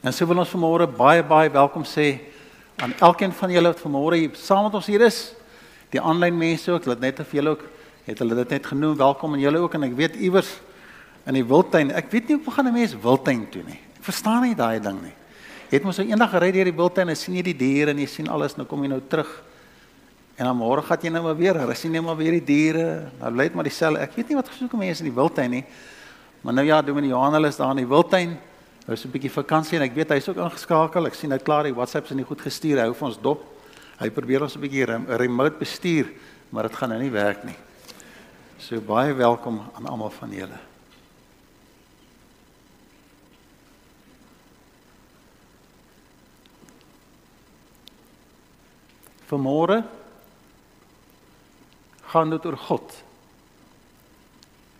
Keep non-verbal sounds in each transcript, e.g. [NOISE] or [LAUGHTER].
En so wil ons vanmôre baie baie welkom sê aan elkeen van julle wat vanmôre hier saam met ons hier is. Die aanlyn mense ook, laat net of julle ook het hulle dit net genoem welkom en julle ook en ek weet iewers in die wildtuin. Ek weet nie hoe gaan 'n mens wildtuin toe nie. Ek verstaan nie daai ding nie. Jy het mos so eendag gery deur die wildtuin en sien jy die diere en jy sien alles, nou kom jy nou terug. En dan môre gaan jy nou maar weer, jy sien net maar weer die diere. Nou bly dit maar dieselfde. Ek weet nie wat gesoek mense in die wildtuin nie. Maar nou ja, Dominee Johan is daar in die wildtuin. Hy is 'n bietjie vakansie en ek weet hy's ook ingeskakel. Ek sien hy klaar die WhatsApps en hy goed gestuur. Hy hou vir ons dop. Hy probeer ons 'n bietjie remote bestuur, maar dit gaan nou nie werk nie. So baie welkom aan almal van julle. Vanmôre gaan dit oor God.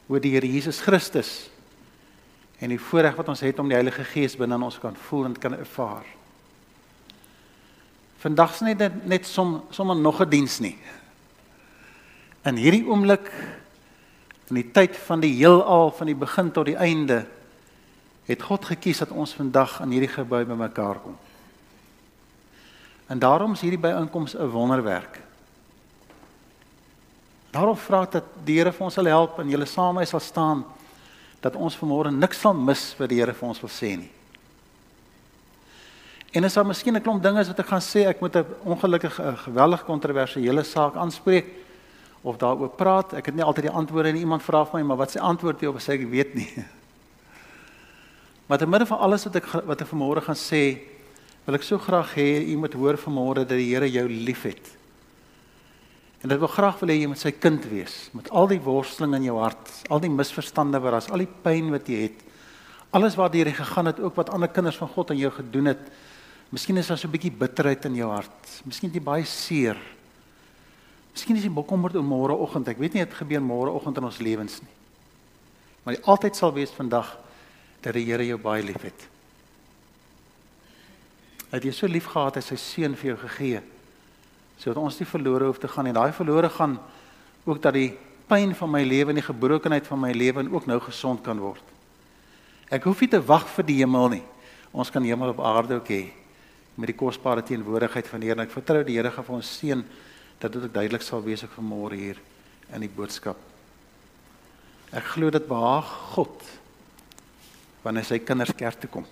Oor die Here Jesus Christus en die voorreg wat ons het om die Heilige Gees binne in ons kan voel en kan ervaar. Vandag is net net som sommer nog 'n diens nie. In hierdie oomblik in die tyd van die heelal van die begin tot die einde het God gekies dat ons vandag in hierdie gebou bymekaar kom. En daarom is hierdie byeenkoms 'n wonderwerk. Daarom vra ek dat die Here vir ons sal help en julle saam my sal staan dat ons vanmôre niks sal mis wat die Here vir ons wil sê nie. En as daar miskien 'n klomp dinge is wat ek gaan sê, ek moet 'n ongelukkige geweldig kontroversiële saak aanspreek of daaroor praat. Ek het nie altyd die antwoorde nie. Iemand vra vir my, maar wat sê antwoord jy op as ek weet nie? [LAUGHS] Maar te midde van alles wat ek wat ek vanmôre gaan sê, wil ek so graag hê u moet hoor vanmôre dat die Here jou liefhet. En dit wil graag wil hê jy moet sy kind wees met al die worsteling in jou hart, al die misverstande wat daar is, al die pyn wat jy het. Alles wat deur jy gegaan het, ook wat ander kinders van God aan jou gedoen het. Miskien is daar so 'n bietjie bitterheid in jou hart. Miskien is jy baie seer. Miskien is jy bekommerd oor môreoggend. Ek weet nie wat gebeur môreoggend in ons lewens nie. Maar jy altyd sal wees vandag dat die Here jou baie liefhet. Hy het jou so lief gehad, hy sy seun vir jou gegee het sodat ons nie verlore hoef te gaan nie. Daai verlore gaan ook dat die pyn van my lewe en die gebrokenheid van my lewe ook nou gesond kan word. Ek hoef nie te wag vir die hemel nie. Ons kan hemel op aarde ook hê met die kosbare teenwoordigheid van die Here. Ek vertrou die Here gaan vir ons seën dat dit duidelik sal wees ek vanmôre hier in die boodskap. Ek glo dit behaag God wanneer sy kinders kerk toe kom.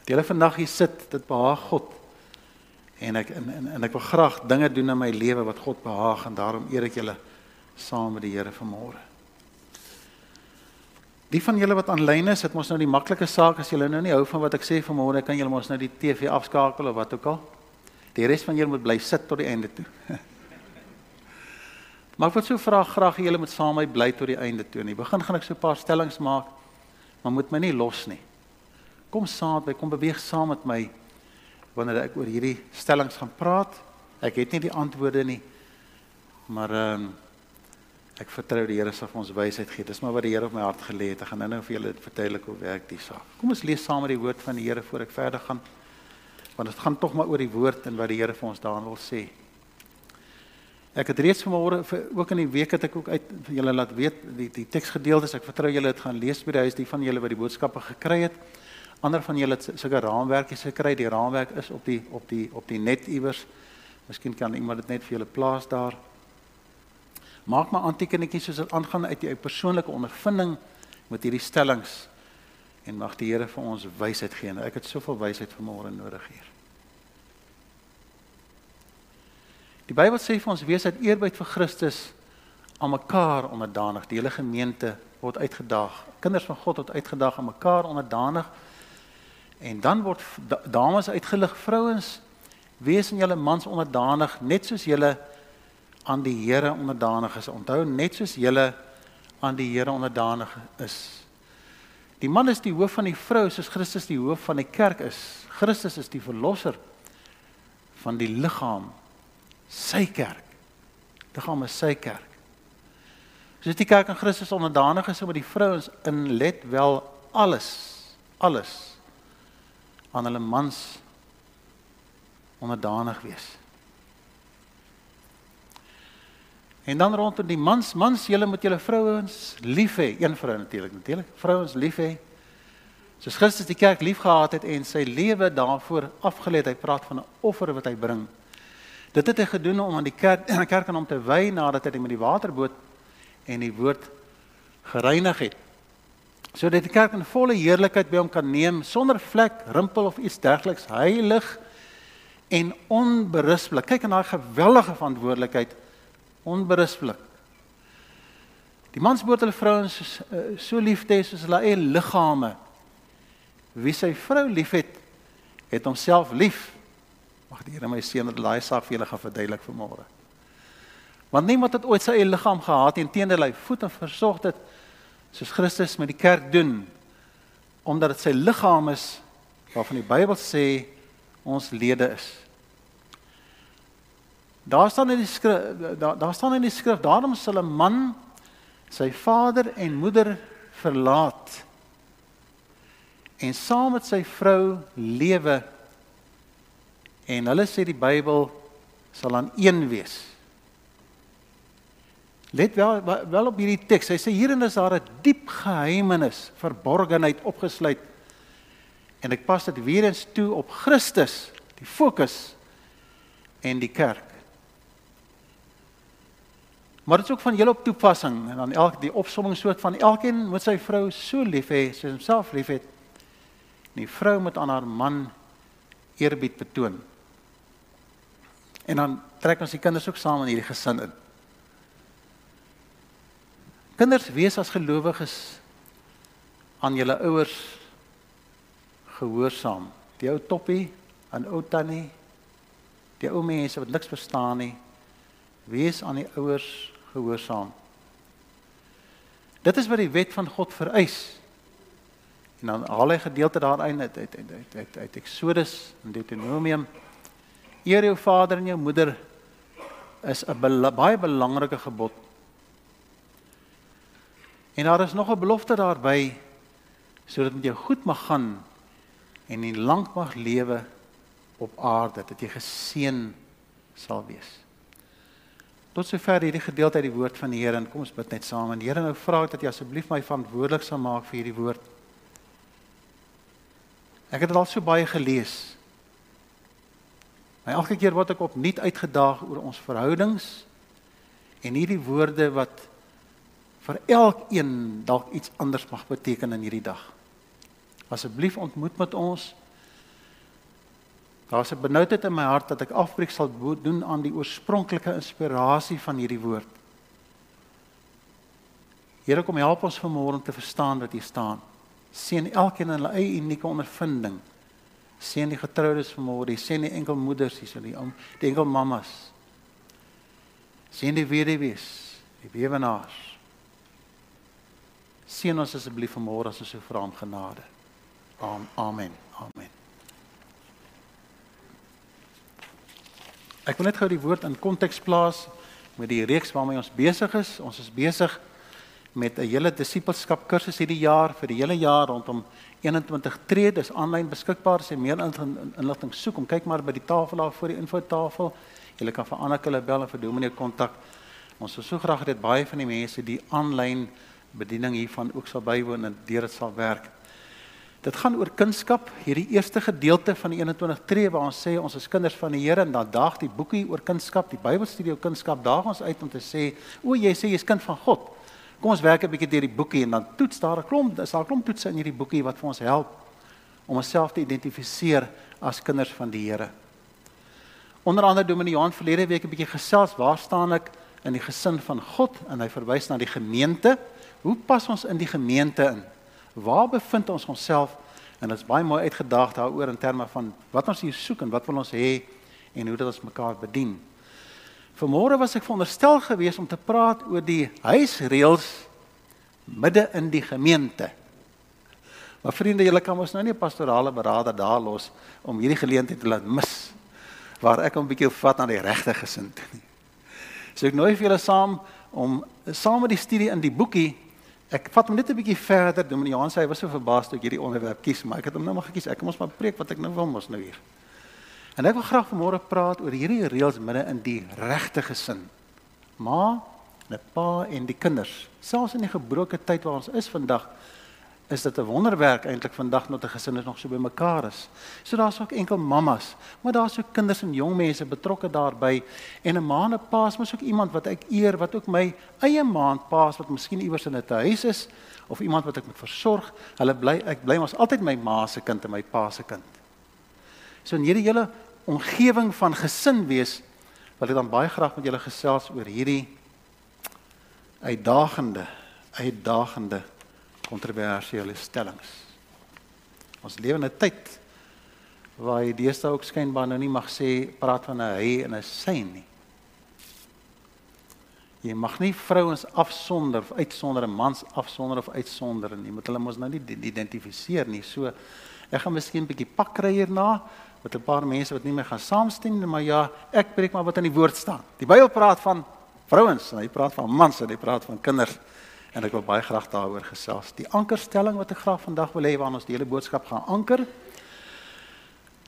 Dat julle vandag hier sit, dit behaag God en ek en, en en ek wil graag dinge doen in my lewe wat God behaag en daarom eer ek julle saam met die Here vanmôre. Die van julle wat aanlyn is, het mos nou die maklike saak as julle nou nie hou van wat ek sê vanmôre, kan julle mos nou die TV afskakel of wat ook al. Die res van julle moet bly sit tot die einde toe. [LAUGHS] maar ek wil so vra graag julle moet saam met my bly tot die einde toe. In die begin gaan ek so 'n paar stellings maak, maar moet my nie los nie. Kom saam met my, kom beweeg saam met my wanneer ek oor hierdie stellings gaan praat. Ek het nie die antwoorde nie. Maar ehm um, ek vertrou die Here sal vir ons wysheid gee. Dis maar wat die Here op my hart gelê het. Ek gaan nou-nou vir julle vertel hoe werk die saak. Kom ons lees saam met die woord van die Here voor ek verder gaan. Want dit gaan tog maar oor die woord en wat die Here vir ons daarin wil sê. Ek het reeds vanmôre ook in die week het ek ook uit julle laat weet die die teksgedeeltes. Ek vertrou julle het gaan lees by die huis die van julle wat die boodskappe gekry het. Ander van julle het sulke raamwerkies gekry. Die raamwerk is op die op die op die net iewers. Miskien kan iemand dit net vir julle plaas daar. Maak maar aantekeningetjies soos dit aangaan uit jou persoonlike ondervinding met hierdie stellings en mag die Here vir ons wysheid gee. Ek het soveel wysheid vanmôre nodig hier. Die Bybel sê vir ons wees uit eerbied vir Christus aan mekaar onderdanig. Die hele gemeente word uitgedaag. Kinders van God word uitgedaag aan mekaar onderdanig En dan word dames uitgelig, vrouens, wees in julle mans onderdanig net soos julle aan die Here onderdanig is. Onthou net soos julle aan die Here onderdanig is. Die man is die hoof van die vrou soos Christus die hoof van die kerk is. Christus is die verlosser van die liggaam, sy kerk. Liggaam is sy kerk. Soos die kerk aan Christus onderdanig is met die vrouens in let wel alles, alles aan hulle mans onderdanig wees. En dan rondom die mans, mans, julle moet julle vrouens lief hê, een vrou natuurlik, natuurlik. Vrouens lief hê. Soos Christus die kerk liefgehad het en sy lewe daarvoor afgelê het, hy praat van 'n offer wat hy bring. Dit het hy gedoen om aan die kerk en [CLEARS THROAT] die kerk aan hom te wy nadat hy met die waterboot en die woord gereinig het. Sodat die kerk in volle heerlikheid by hom kan neem sonder vlek, rimpel of iets dergeliks, heilig en onberispelik. Kyk aan daai geweldige verantwoordelikheid onberispelik. Die mans moet hulle vrouens eh, so lief hê soos hulle eie liggame. Wie sy vrou liefhet, het homself lief. Mag die Here my seën dat daai saak vir julle gaan verduidelik vanmôre. Want niemand het ooit sy eie liggaam gehaat en teenoor hy voet en versorg dit soos Christus met die kerk doen omdat dit sy liggaam is waarvan die Bybel sê ons lede is. Daar staan in die skrif daar daar staan in die skrif daarom sal 'n man sy vader en moeder verlaat en saam met sy vrou lewe En hulle sê die Bybel sal aan een wees. Let wel wel op hierdie teks. Hy sê hierin is daar 'n diep geheimenis, verborgenheid opgesluit. En ek pas dit weer eens toe op Christus, die fokus en die kerk. Maar dit is ook van julle op toepassing en dan elke die opsomming soort van elkeen moet sy vrou so lief hê soos homself liefhet. Die vrou moet aan haar man eerbied betoon. En dan trek ons die kinders ook saam in hierdie gesin in. Kinders wees as gelowiges aan julle ouers gehoorsaam. Die ou toppie aan ou tannie, die ou mense wat niks verstaan nie, wees aan die ouers gehoorsaam. Dit is wat die wet van God vereis. En dan haal hy gedeelte daarin uit uit uit uit, uit Eksodus en Deuteronomium Eer jou vader en jou moeder is 'n baie belangrike gebod. En daar is nog 'n belofte daarby sodat dit jou goed mag gaan en in lank mag lewe op aarde dat jy geseën sal wees. Tot sover hierdie gedeelte uit die woord van die Here en kom ons bid net saam en Here nou vra ek dat jy asseblief my verantwoordelik sal maak vir hierdie woord. Ek het dit al so baie gelees. Maar elke keer word ek opnuut uitgedaag oor ons verhoudings en hierdie woorde wat vir elkeen dalk iets anders mag beteken in hierdie dag. Asseblief ontmoet met ons. Daar's 'n benoudheid in my hart dat ek afbreek sal doen aan die oorspronklike inspirasie van hierdie woord. Here kom help ons vanmôre om te verstaan wat hier staan. Seën elkeen in hulle eie unieke ondervinding Seën die getroudes vanmôre, seën die enkel moeders hier, seën die oom, die enkel mammas. Seën die weduwees, die weewenaars. Seën ons asseblief vanmôre as ons so vra om genade. Amen. Amen. Ek wil net gou die woord in konteks plaas met die reeks waarmee ons besig is. Ons is besig met 'n hele disippelskap kursus hierdie jaar vir die hele jaar rondom 21 tree. Dis aanlyn beskikbaar. As jy meer inligting soek, kom kyk maar by die tafel daar voor die infotafel. Jy kan vir Anneke hulle bel of vir Dominee kontak. Ons sou so graag dit baie van die mense die aanlyn bediening hiervan ook sal bywoon en deur dit sal werk. Dit gaan oor kunskap. Hierdie eerste gedeelte van die 21 tree waar ons sê ons is kinders van die Here en dan daag die boekie oor kunskap, die Bybelstudie oor kunskap daag ons uit om te sê, o, jy sê jy's kind van God. Kom ons werk 'n bietjie deur die boekie en dan toets daar 'n klomp, is daar 'n klomp toetse in hierdie boekie wat vir ons help om onsself te identifiseer as kinders van die Here. Onder andere Dominee Johan verlede week 'n bietjie gesels, waar staan ek in die gesin van God en hy verwys na die gemeente. Hoe pas ons in die gemeente in? Waar bevind ons onsself? En dit is baie mooi uitgedaag daaroor in terme van wat ons hier soek en wat wil ons hê en hoe dit ons mekaar bedien. Vanmôre was ek veronderstel gewees om te praat oor die huisreëls midde in die gemeente. Maar vriende, julle kan ons nou nie 'n pastorale beraader daar los om hierdie geleentheid te laat mis waar ek 'n bietjie vat na die regte gesin toe nie. So ek nooi vir julle saam om saam met die studie in die boekie ek vat hom net 'n bietjie verder. Dominee Johan sê hy was so verbaas toe ek hierdie onderwerp kies, maar ek het hom nou maar gekies. Ek kom ons maar preek wat ek nou wil mos nou hier. En ek wil graag vanmôre praat oor hierdie reëls binne in die regte gesin. Ma, 'n pa en die kinders. Selfs in die gebroke tyd waar ons is vandag, is dit 'n wonderwerk eintlik vandag dat 'n gesin is nog so bymekaar is. So daar's ook enkel mammas, maar daar's ook kinders en jong mense betrokke daarbey en 'n ma en 'n pa is mos ook iemand wat ek eer wat ook my eie ma en pa wat miskien iewers in 'n huis is of iemand wat ek moet versorg. Hulle bly ek bly mos altyd my ma se kind en my pa se kind. So in hierdie hele omgewing van gesin wees wil ek dan baie graag met julle gesels oor hierdie uitdagende uitdagende kontroversiële stellings. Ons lewe in 'n tyd waar jy deesdae ook skynbaar nou nie mag sê praat van 'n hy en 'n sy nie. Jy mag nie vrouens afsonder of uitsonder en mans afsonder of uitsonder nie. Jy moet hulle mos nou nie identifiseer nie. So ek gaan miskien 'n bietjie pak kry hierna met 'n paar mense wat nie meer gaan saamstem nie, maar ja, ek preek maar wat in die woord staan. Die Bybel praat van vrouens en hy praat van mans en hy praat van kinders en ek wil baie graag daaroor gesels. Die ankerstelling wat ek graag vandag wil hê waarna ons die hele boodskap gaan anker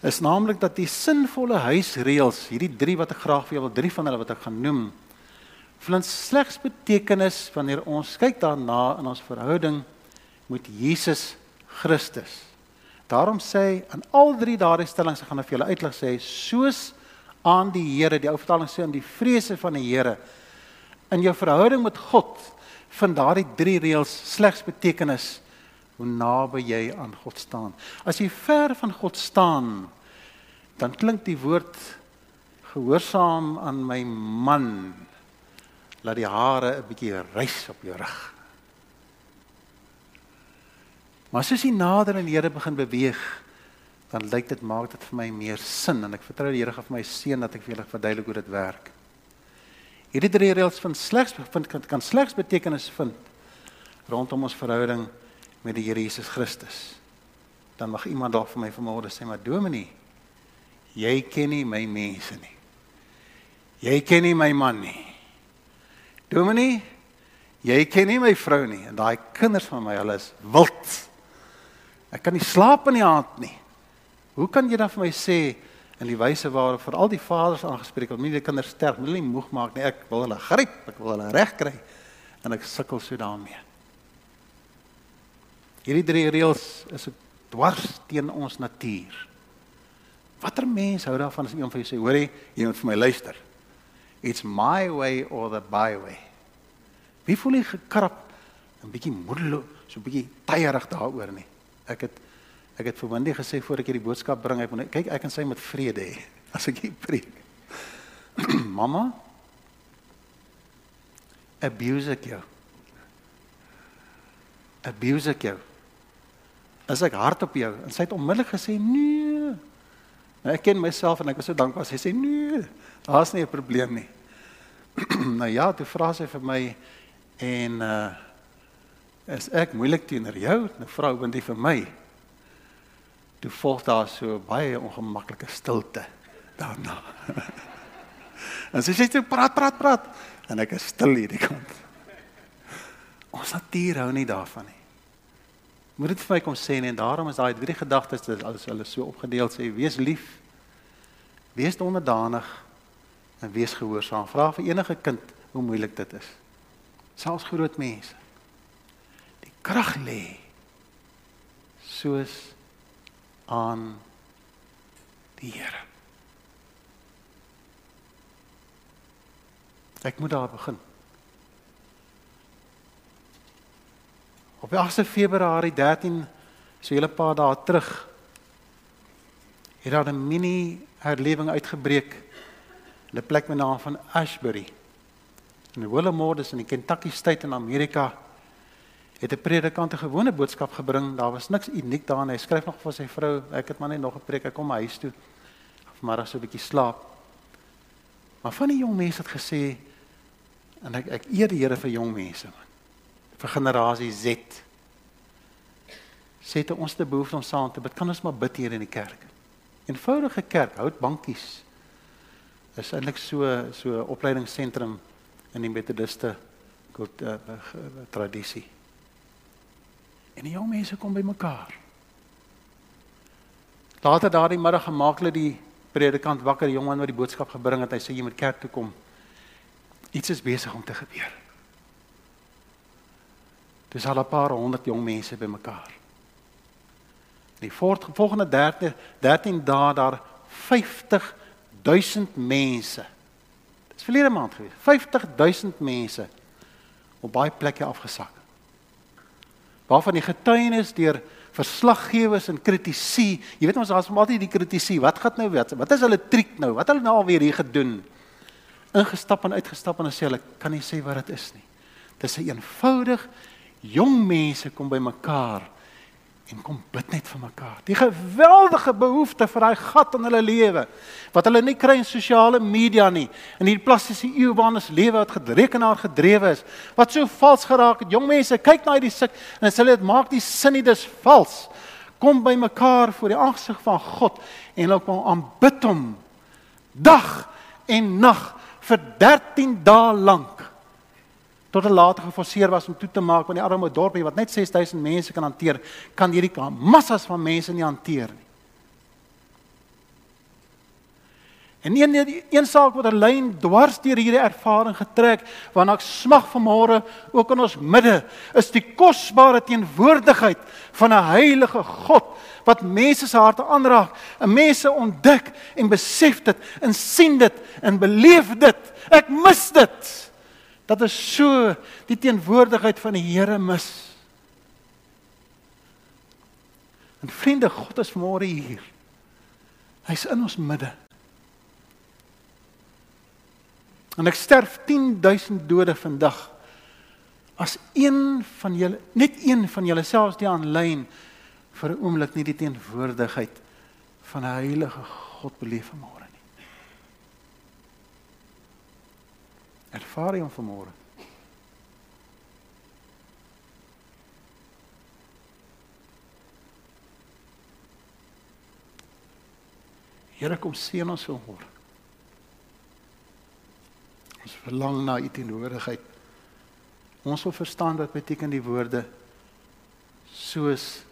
is naamlik dat die sinvolle huisreëls, hierdie 3 wat ek graag vir jou wil, 3 van hulle wat ek gaan noem, vind slegs betekenis wanneer ons kyk daarna in ons verhouding met Jesus Christus. Daarom sê hy in al drie daardie stellings ek gaan nou vir julle uitlig sê soos aan die Here, die ou vertaling sê aan die vrese van die Here in jou verhouding met God vind daardie drie reëls slegs betekenis hoe naby jy aan God staan. As jy ver van God staan, dan klink die woord gehoorsaam aan my man laat die hare 'n bietjie rys op jou rug. Maar as jy nader aan die Here begin beweeg, dan lyk dit maak dit vir my meer sin en ek vertrou die Here gaan vir my seën dat ek vir julle verduidelik hoe dit werk. Hierdie drie reëls van slegs vind kan, kan slegs betekenis vind rondom ons verhouding met die Here Jesus Christus. Dan mag iemand dalk vir my vanmôre sê maar Dominee, jy ken nie my mense nie. Jy ken nie my man nie. Dominee, jy ken nie my vrou nie en daai kinders van my, hulle is wild. Ek kan nie slaap in die aand nie. Hoe kan jy dan vir my sê in die wyse waarop vir al die vaders aangespreek word, nie die kinders sterf, hulle nie moeg maak nie. Ek wil hulle gryp, ek wil hulle regkry en ek sukkel so daarmee. Hierdie drie reëls is dwars teen ons natuur. Watter mens hou daarvan as iemand vir jou sê, hoorie, jy moet vir my luister. It's my way or the byway. Wie voel jy gekrap, 'n bietjie moedeloos, so 'n bietjie tyerig daaroor nie. Ek het Ek het vir Wendy gesê voor ek hierdie boodskap bring, ek moet kyk ek kan sy met vrede hê [LAUGHS] as ek hier preek. [CLEARS THROAT] Mamma abuse ek jou. Abuse ek jou. As ek hard op jou en sy het onmiddellik gesê nee. Nou ek ken myself en ek was so dankbaar sy sê nee. Daar's nie 'n probleem nie. [CLEARS THROAT] nou ja, toe vra sy vir my en uh is ek moeilik teenoor jou? Nou vra Wendy vir my toe volg daar so baie ongemaklike stilte daarna. [LAUGHS] en sy sê jy praat praat praat en ek is stil hierdie kant. Ons natuur hou nie daarvan nie. Moet dit vir my kom sê nie en daarom is daai drie gedagtes dat alles hulle so opgedeel sê wees lief, wees onderdanig en wees gehoorsaam. Vra vir enige kind hoe moeilik dit is. Selfs groot mense. Die krag lê soos aan die Here. Ek moet daar begin. Op 8 Februarie 13 so 'n paar dae terug het daar 'n mini herlewing uitgebreek in 'n plek met naam van Ashbury. In Willamore, dis in die Kentucky State in Amerika het 'n predikant 'n gewone boodskap gebring. Daar was niks uniek daarin. Hy skryf nog vir sy vrou, ek het maar net nog 'n preek, ek kom huis toe. Vanmiddag so 'n bietjie slaap. Maar van die jong mense het gesê en ek ek eer die Here vir jong mense man. Vir generasie Z. Sê dit ons te behoefte om saam te bid. Kan ons maar bid hier in die kerk. Eenvoudige kerk, hout bankies. Is eintlik so so opleidingsentrum in die metodiste kult uh, uh, tradisie. En die jong mense kom bymekaar. Later daardie middag gemaak hulle die predikant wakker, die jongman wat die boodskap gebring het. Hy sê jy moet kerk toe kom. Iets is besig om te gebeur. Dis al 'n paar honderd jong mense bymekaar. Die volgende 13 13 dae daar 50000 mense. Dis verlede maand gewees. 50000 mense op baie plekke afgesak. Waarvan die getuienis deur verslaggewers en kritici, jy weet ons daar's altyd die kritici, wat gaan nou wat? Wat is hulle triek nou? Wat hulle nou alweer hier gedoen? Ingestap en uitgestap en sê hulle kan nie sê wat dit is nie. Dis 'n eenvoudig jong mense kom bymekaar en kom bid net vir mekaar. Die geweldige behoefte vir daai gat in hulle lewe wat hulle nie kry in sosiale media nie. In hierdie plastiese eeu waarin ons lewe wat gerekenaar gedrewe is, wat so vals geraak het. Jong mense, kyk na hierdie suk en as hulle dit maak die sin nie dis vals. Kom bymekaar voor die aangesig van God en hulle kom aanbid hom dag en nag vir 13 dae lank tot hulle later geforseer was om toe te maak want die arme dorpie wat net 6000 mense kan hanteer, kan hierdie massas van mense nie hanteer nie. En een een saak wat 'n lyn dwars deur hierdie ervaring getrek, waarna ek smag vanmôre ook in ons midde, is die kosbare teenwoordigheid van 'n heilige God wat mense se harte aanraak, en mense ontdek en besef dit en sien dit en beleef dit. Ek mis dit dat ons so die teenwoordigheid van die Here mis. En vriende, God is vanmôre hier. Hy's in ons midde. En ek sterf 10000 dode vandag as een van julle net een van julle selfs die aanlyn vir 'n oomblik nie die teenwoordigheid van 'n heilige God beleef vanmôre. Ervaar hom vanmôre? Here kom seën ons vanmôre. Ons verlang na u teenwoordigheid. Ons wil verstaan wat beteken die woorde soos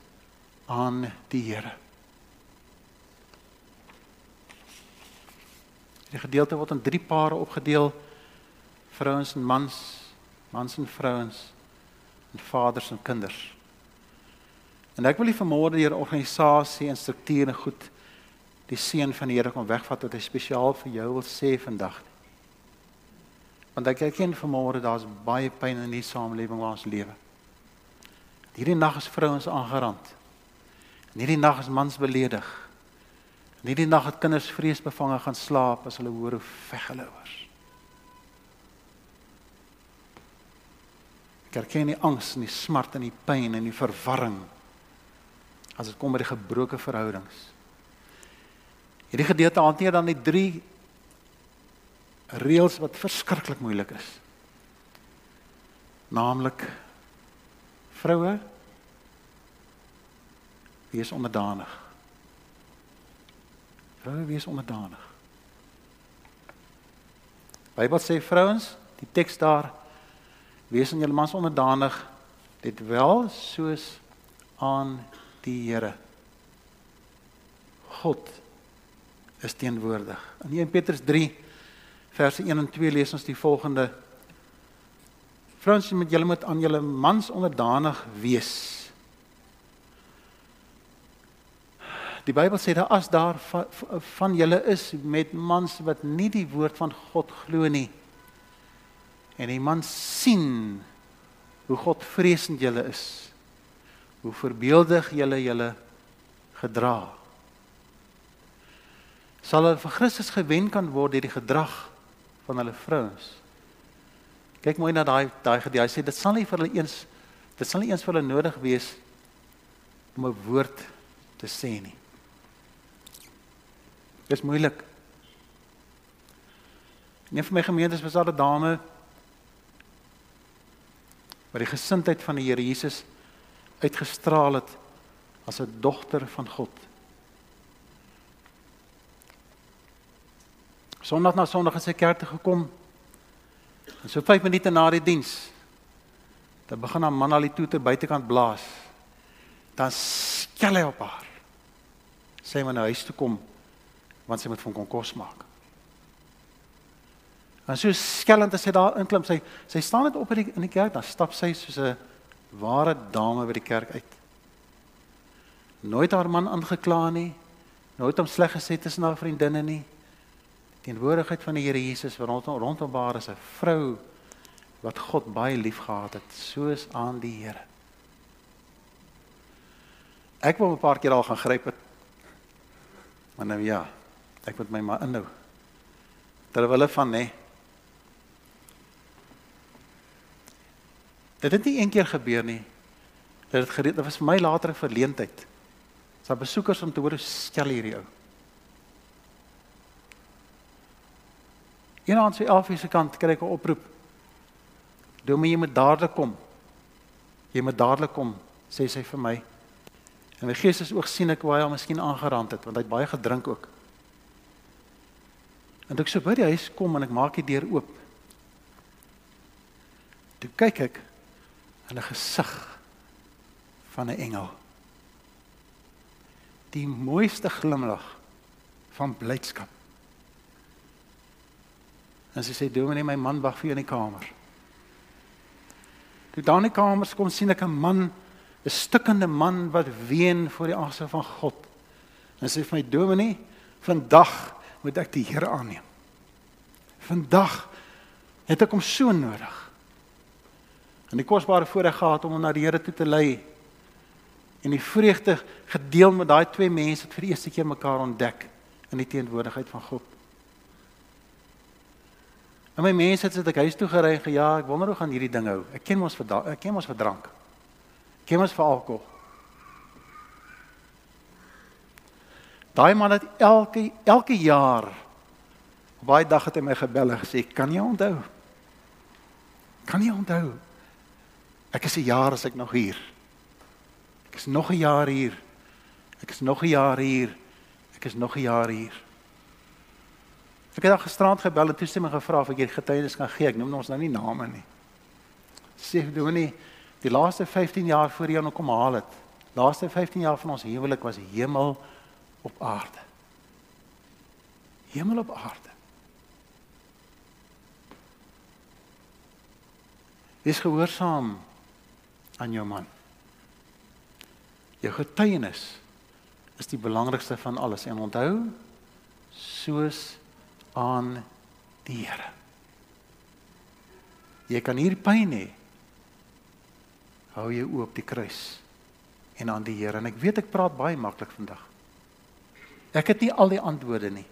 aan die Here. Die gedeelte word in drie pare opgedeel vrouens en mans, mans en vrouens en vaders en kinders. En ek wil nie vanmôre deur organisasie en strukture goed die seën van die Here kom wegvat wat hy spesiaal vir jou wil sê vandag. Want ek erken vanmôre daar's baie pyn in die samelewing waar ons lewe. Hierdie nag is vrouens aangerand. En hierdie nag is mans beledig. En hierdie nag het kinders vreesbevange gaan slaap as hulle hoor hoe veg hulle is. Ek erken die angs en die smart en die pyn en die verwarring as dit kom by die gebroke verhoudings. Hierdie gedeelte hanteer dan die drie reëls wat verskriklik moeilik is. Naamlik vroue wees onderdanig. Vroue wees onderdanig. Bybel sê vrouens, die teks daar Wees aan julle mans onderdanig, dit wel soos aan die Here. God is teenwoordig. In 1 Petrus 3 verse 1 en 2 lees ons die volgende: Vrouens, moet julle moet aan julle mans onderdanig wees. Die Bybel sê dat as daar van, van julle is met mans wat nie die woord van God glo nie, en die man sien hoe God vreesend julle is. Hoe voorbeeldig julle julle gedra. Sal hulle vir Christus gewen kan word deur die gedrag van hulle vrouens. Kyk mooi na daai daai gedeelte. Hy sê dit sal nie vir hulle eens dit sal nie eens vir hulle nodig wees om 'n woord te sê nie. Dis moeilik. Een van my gemeentes was daar 'n dame wat die gesindheid van die Here Jesus uitgestraal het as 'n dogter van God. Sondag na Sondag het sy kerk toe gekom. En so 5 minute na die diens, dan begin haar man al die toeter buitekant blaas. Dan skel hy op haar. Sy moet na huis toe kom want sy moet van kon kos maak. En so skellend as sy daar inklim, sy sy staan net op in die in die kerk, dan stap sy soos 'n Ware dame by die kerk uit. Nooit haar man aangekla nie. Nooit hom sleg gesê tussen haar vriendinne nie. Teenwoordigheid van die Here Jesus rondom rondom haar is 'n vrou wat God baie liefgehad het, soos aan die Here. Ek wou 'n paar keer al gaan gryp het. Maar nou ja, ek moet my maar inhou. Terwyl hulle van nê. Dit het nie een keer gebeur nie. Dit het gereed, dit was vir my later 'n verleentheid. Sa besoekers om te hoor skel hierdie ou. Eendag sy afwyse kant kry ek 'n oproep. Dominee, jy moet dadelik kom. Jy moet dadelik kom, sê sy vir my. En my gees is ook sien ek hoe hy hom miskien aangerand het want hy het baie gedrink ook. En ek so by die huis kom en ek maak die deur oop. Toe kyk ek in 'n gesig van 'n engel. Die mooiste glimlag van blydskap. En sy sê: "Dominee, my man wag vir jou in die kamer." Toe daar in die kamer kom sien ek 'n man 'n stikkende man wat ween voor die aangesig van God. En sê vir my dominee, vandag moet ek die Here aanneem. Vandag het ek hom so nodig. En die kosbare voorreg gehad om hom na die Here toe te lei. En die vreugde gedeel met daai twee mense wat vir die eerste keer mekaar ontdek in die teenwoordigheid van God. En my mense het sit ek huis toe gery en ja, ek wonder hoe gaan hierdie ding hou. Ek ken mos vir ek ken mos vir drank. Ken ons vir alkohol? Daai man het elke elke jaar baie dag het hy my gebel en gesê, "Kan jy onthou? Kan jy onthou? Ek is 'n jaar as ek nog hier. Ek is nog 'n jaar hier. Ek is nog 'n jaar hier. Ek is nog 'n jaar hier." Ek het al gisterand gebel en toestemming gevra of ek hier getuienis kan gee. Ek noem ons nou nie name nie. Sê, "Doen nie Die laaste 15 jaar voor jy nou kom haal het. Laaste 15 jaar van ons huwelik was hemel op aarde. Hemel op aarde. Wees gehoorsaam aan jou man. Jou getuienis is die belangrikste van alles en onthou soos aan die Here. Jy kan hier pyn hê hou jou oop die kruis en aan die Here en ek weet ek praat baie maklik vandag. Ek het nie al die antwoorde nie.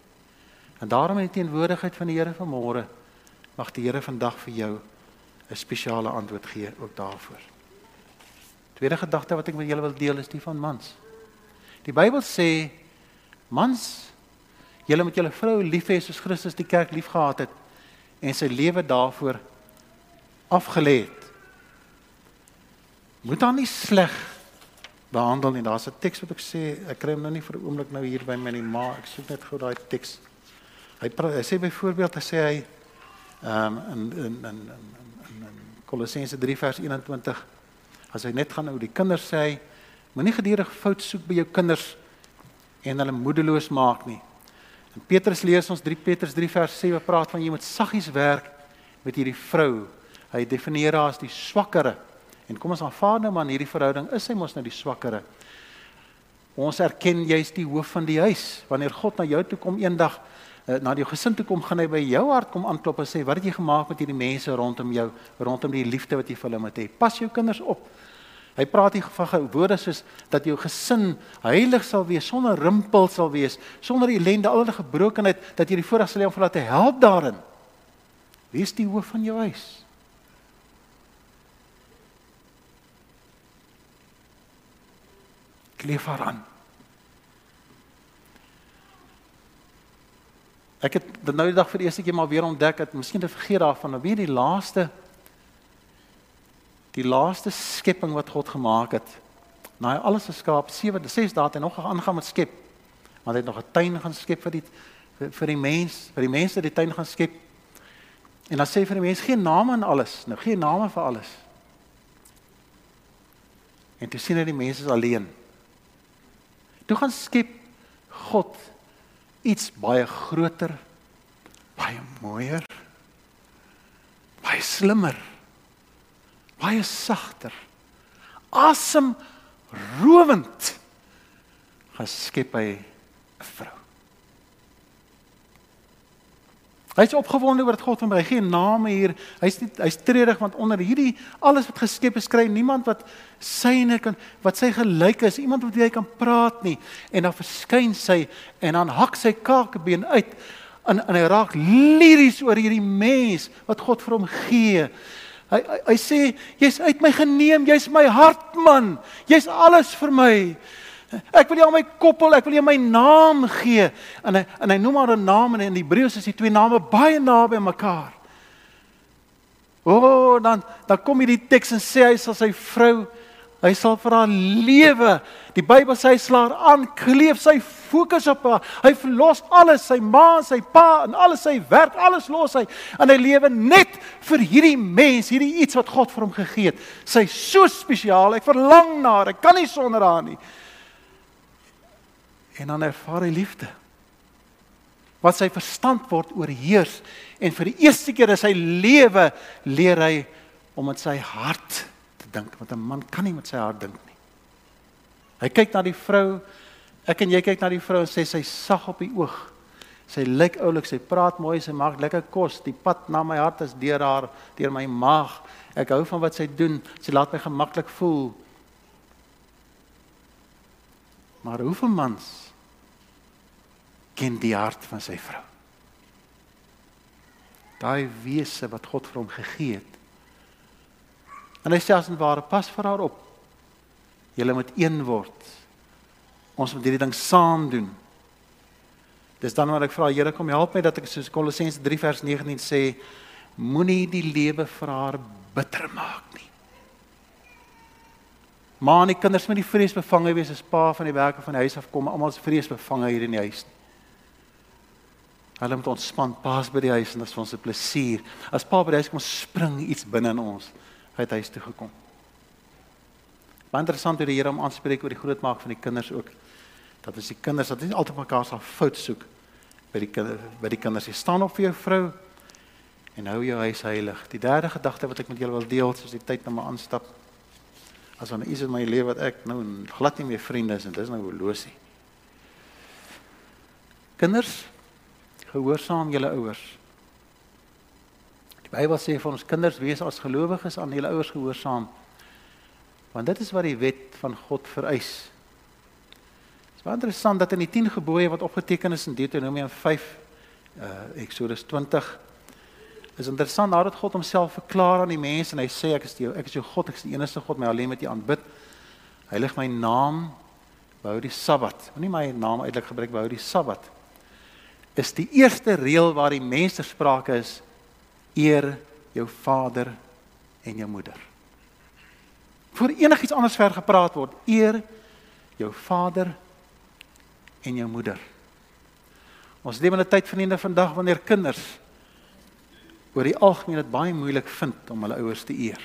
En daarom in die teenwoordigheid van die Here vanmôre mag die Here vandag vir jou 'n spesiale antwoord gee ook daarvoor. Tweede gedagte wat ek met julle wil deel is die van mans. Die Bybel sê mans julle moet julle vrou lief hê soos Christus die kerk liefgehad het en sy lewe daarvoor afgelê het moet dan nie sleg behandel nie. Daar's 'n teks wat ek sê, ek kry hom nou nie vir 'n oomblik nou hier by my nie, maar ek soek net gou daai teks. Hy, hy sê byvoorbeeld hy sê hy ehm um, in in in in in Kolossense 3 vers 21 as hy net gaan oor die kinders sê hy moenie gedurig fout soek by jou kinders en hulle moedeloos maak nie. En Petrus lees ons 3 Petrus 3 vers 7 praat van jy moet saggies werk met hierdie vrou. Hy definieer haar as die swakkere En kom ons aanvaar nou maar in hierdie verhouding is hy mos nou die swakkere. Ons erken jy's die hoof van die huis. Wanneer God na jou toe kom eendag na die gesin toe kom, gaan hy by jou hart kom aanklop en sê, "Wat het jy gemaak met hierdie mense rondom jou, rondom die liefde wat jy vir hulle moet hê? Pas jou kinders op." Hy praat hier van woorde soos dat jou gesin heilig sal wees, sonder rimpel sal wees, sonder ellende, al die gebrokenheid, dat jy die voorreg sal hê om vir hulle te help daarin. Wie is die hoof van jou huis? kleef haar aan. Ek het dit nou die dag vir die eerste keer maar weer ontdek het, miskien het vergeet daarvan, nou weer die laaste die laaste skepping wat God gemaak het. Na hy alles geskaap, 7 6 dae hy nog aangaan met skep. Want hy het nog 'n tuin gaan skep vir die vir, vir die mens, vir die mense die tuin gaan skep. En dan sê vir die mens geen name aan alles, nou geen name vir alles. En toe sien hy die mense is alleen. Toe gaan skep God iets baie groter, baie mooier, baie slimmer, baie sagter, asem rowend geskep hy 'n vrou. Hy's opgewonde oor dat God hom hy gee name hier. Hy's nie hy's treurig want onder hierdie alles wat geskep is, kry niemand wat syne kan wat sy gelyk is, iemand wat hy kan praat nie. En dan verskyn sy en dan hak sy kakebeen uit en en hy raak liries oor hierdie mens wat God vir hom gee. Hy hy, hy sê jy's uit my geneem, jy's my hartman. Jy's alles vir my. Ek wil jou my koppel, ek wil jou my naam gee. En hy en hy noem haar 'n naam en in Hebreëus is die twee name baie naby aan mekaar. O, oh, dan dan kom hierdie teks en sê hy sal sy vrou Hy sal vir haar lewe. Die Bybel sê hy slaar aan, kleef sy fokus op haar. Hy verlos alles, sy ma, sy pa en alles sy werk, alles los hy en hy lewe net vir hierdie mens, hierdie iets wat God vir hom gegee het. Sy so spesiaal. Ek verlang na haar. Ek kan nie sonder haar nie. En dan ervaar hy liefde. Wat sy verstand word oorheers en vir die eerste keer in sy lewe leer hy om met sy hart dink want 'n man kan nie met sy hart dink nie. Hy kyk na die vrou. Ek en jy kyk na die vrou en sê sy sag op die oog. Sy lyk oulik, sy praat mooi, sy maak lekker kos. Die pad na my hart is deur haar, deur my maag. Ek hou van wat sy doen. Sy laat my gemaklik voel. Maar hoeveel mans ken die hart van sy vrou? Daai wese wat God vir hom gegee het En hy sê as en ware pas vir haar op. Julle moet een word. Ons moet hierdie ding saam doen. Dis dan wat ek vra Here kom help my dat ek soos Kolossense 3 vers 19 sê moenie die lewe vir haar bitter maak nie. Maar die kinders moet nie vrees bevange wees as pa van die werke van die huis af kom, almal is vrees bevange hier in die huis. Hulle moet ontspan pas by die huis en dit is ons 'n plesier. As pa by die huis kom spring iets binne in ons uit huis toe gekom. Baie interessant hoe die Here hom aanspreek oor die grootmaak van die kinders ook. Dat as die kinders dat nie altyd mekaar sal fout soek by die kinders by die kinders. Jy staan op vir jou vrou en hou jou huis heilig. Die derde gedagte wat ek met julle wil deel, soos die tyd na my aanstap. As dan is in my lewe wat ek nou glad nie meer vriende is en dis nou horlosie. Kinders, gehoorsaam julle ouers. Die Bybel sê vir ons kinders wees as gelowiges aan julle ouers gehoorsaam. Want dit is wat die wet van God vereis. Dit is baie interessant dat in die 10 gebooie wat opgeteken is in Deuteronomium 5 uh Exodus 20 is interessant nadat God homself verklaar aan die mense en hy sê ek is die ek is jou God, ek is die enigste God, my alleen met U aanbid. Heilig my naam, behou die Sabbat. Moenie my naam uitelik gebruik behou die Sabbat. Is die eerste reël waar die mense sprake is eer jou vader en jou moeder. Voor enigiets anders ver gepraat word, eer jou vader en jou moeder. Ons leef in 'n tyd vriende vandag wanneer kinders oor die algemeen dit baie moeilik vind om hulle ouers te eer.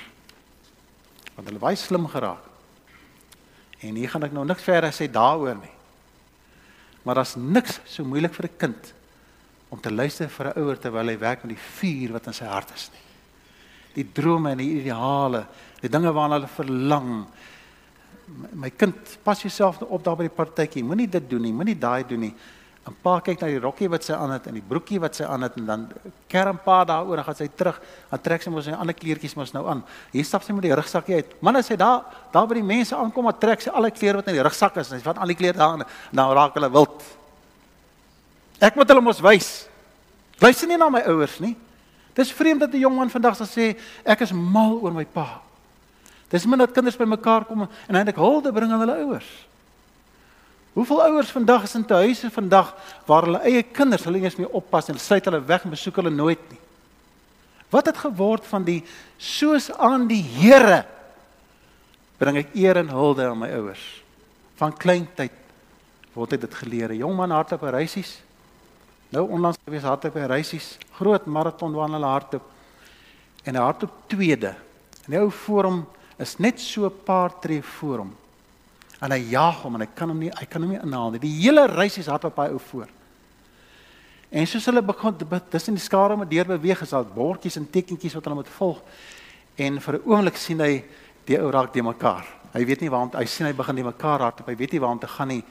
Want hulle baie slim geraak. En hier gaan ek nou niks verder sê daaroor nie. Maar daar's niks so moeilik vir 'n kind om te luister vir 'n ouer terwyl hy werk met die vuur wat in sy hart is nie. Die drome en die ideale, die dinge waarna hulle verlang. My kind, pas jouself op daar by die partytjie. Moenie dit doen nie, moenie daai doen nie. 'n Pa kyk na die rokkie wat sy aan het en die broekie wat sy aan het en dan kerm pa daaroor en gaan sy terug. Dan trek sy mos sy ander kleertjies mos nou aan. Hier stap sy met die rugsakkie uit. Man as hy daar daar by die mense aankom, dan trek sy al die klere wat in die rugsak is en sy vat al die klere daar en dan raak hulle wild. Ek moet hulle mos wys. Luister nie na my ouers nie. Dis vreemd dat 'n jong man vandag sal sê ek is mal oor my pa. Dis min dat kinders bymekaar kom en eintlik hulde bring aan hulle ouers. Hoeveel ouers vandag is in huise vandag waar hulle eie kinders hulle nie eens meer oppas en sluit hulle weg en besoek hulle nooit nie. Wat het geword van die soos aan die Here bring ek eer en hulde aan my ouers. Van kleintyd word dit geleer. 'n Jong man hardloop by reisies Nou onlangs gewees hardloop by reisies, groot maraton wandel hardloop. En hy hardloop tweede. En hy hou voor hom is net so 'n paar tree voor hom. En hy jaag hom en hy kan hom nie hy kan hom nie inhaal nie. Die hele reisies hardloop hy ou voor. En soos hulle begin tussen die skare met deur beweeg is daar bordjies en tekentjies wat hulle moet volg. En vir 'n oomblik sien hy die ou raak de mekaar. Hy weet nie waar om hy sien hy begin die mekaar hardloop. Hy weet nie waar om te gaan nie.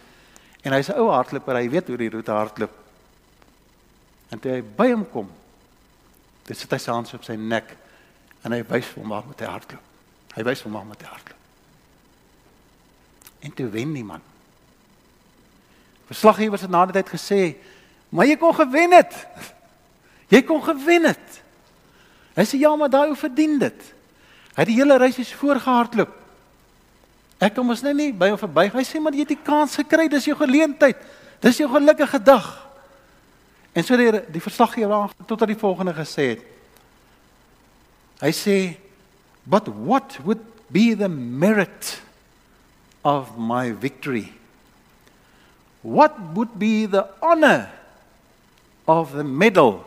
En hy's 'n ou hardloper, hy weet hoe die roete hardloop. En toe hy by hom kom, dit sit hy sy hand op sy nek en hy wys hom waar moet hy hardloop. Hy wys hom waar moet hy hardloop. En toe wen die man. Verslaggewers het na die tyd gesê, "Maar jy kon gewen het." [LAUGHS] Jy kon gewen het. Hy sê ja, maar daai ou verdien dit. Hy het die hele reis eens voorgehardloop. Ek kom ons net nie by hom verby. Hy sê maar jy het die kans gekry, dis jou geleentheid. Dis jou gelukkige dag. En so die die verslaggewer tot aan die volgende gesê het. Hy sê but what would be the merit of my victory? What would be the honor of the medal?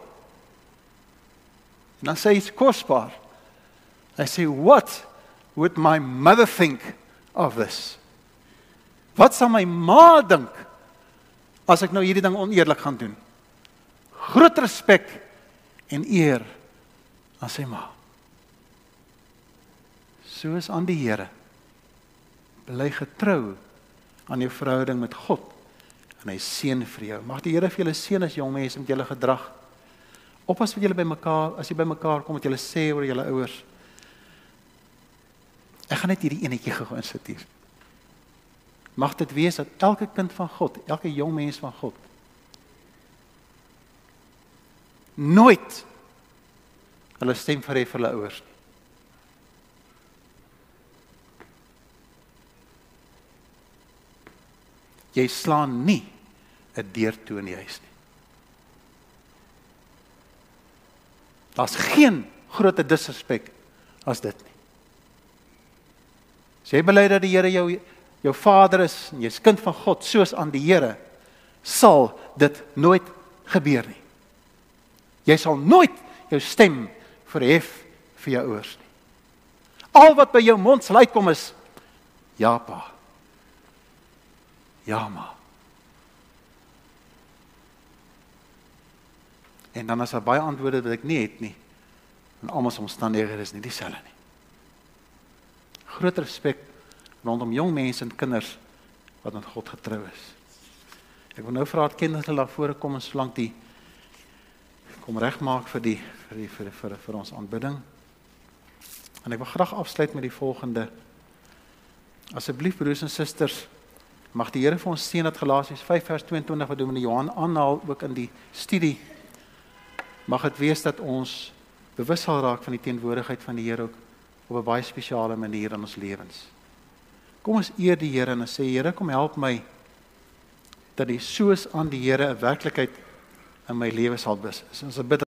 En dan sê hy kosbaar. Hy sê what would my mother think of this? Wat sal my ma dink as ek nou hierdie ding oneerlik gaan doen? Groot respek en eer aan sy ma. Soos aan die Here. Bly getrou aan jou verhouding met God en hy seën vir jou. Mag die Here vir julle seën as jong mense met julle gedrag Oppas wat julle by mekaar, as jy by mekaar kom, wat julle sê oor julle ouers. Ek gaan net hierdie enetjie gou insit hier. Mag dit wees dat elke kind van God, elke jong mens van God nooit hulle stem verhef vir hulle ouers nie. Jy slaan nie 'n deur toe in die huis nie. Daar's geen groter disrespek as dit nie. As jy bely dat die Here jou jou Vader is en jy's kind van God soos aan die Here, sal dit nooit gebeur nie. Jy sal nooit jou stem verhef vir jou ouers nie. Al wat by jou mond sal uitkom is ja pa. Ja ma. En dan as daar baie antwoorde wat ek nie het nie. En almal se omstandighede is nie dieselfde nie. Groot respek rondom jong mense en kinders wat aan God getrou is. Ek wil nou vra dat kinders hulle daar voor kom en solank die kom regmaak vir die vir die vir vir, vir ons aanbidding. En ek wil graag afsluit met die volgende. Asseblief broers en susters, mag die Here vir ons seën dat Galasiërs 5 vers 22 wat Dominee Johan aanhaal ook in die studie mag dit wees dat ons bewus sal raak van die teenwoordigheid van die Here ook op 'n baie spesiale manier in ons lewens. Kom ons eer die Here en sê Here kom help my dat die soos aan die Here 'n werklikheid in my lewe sal wees. Ons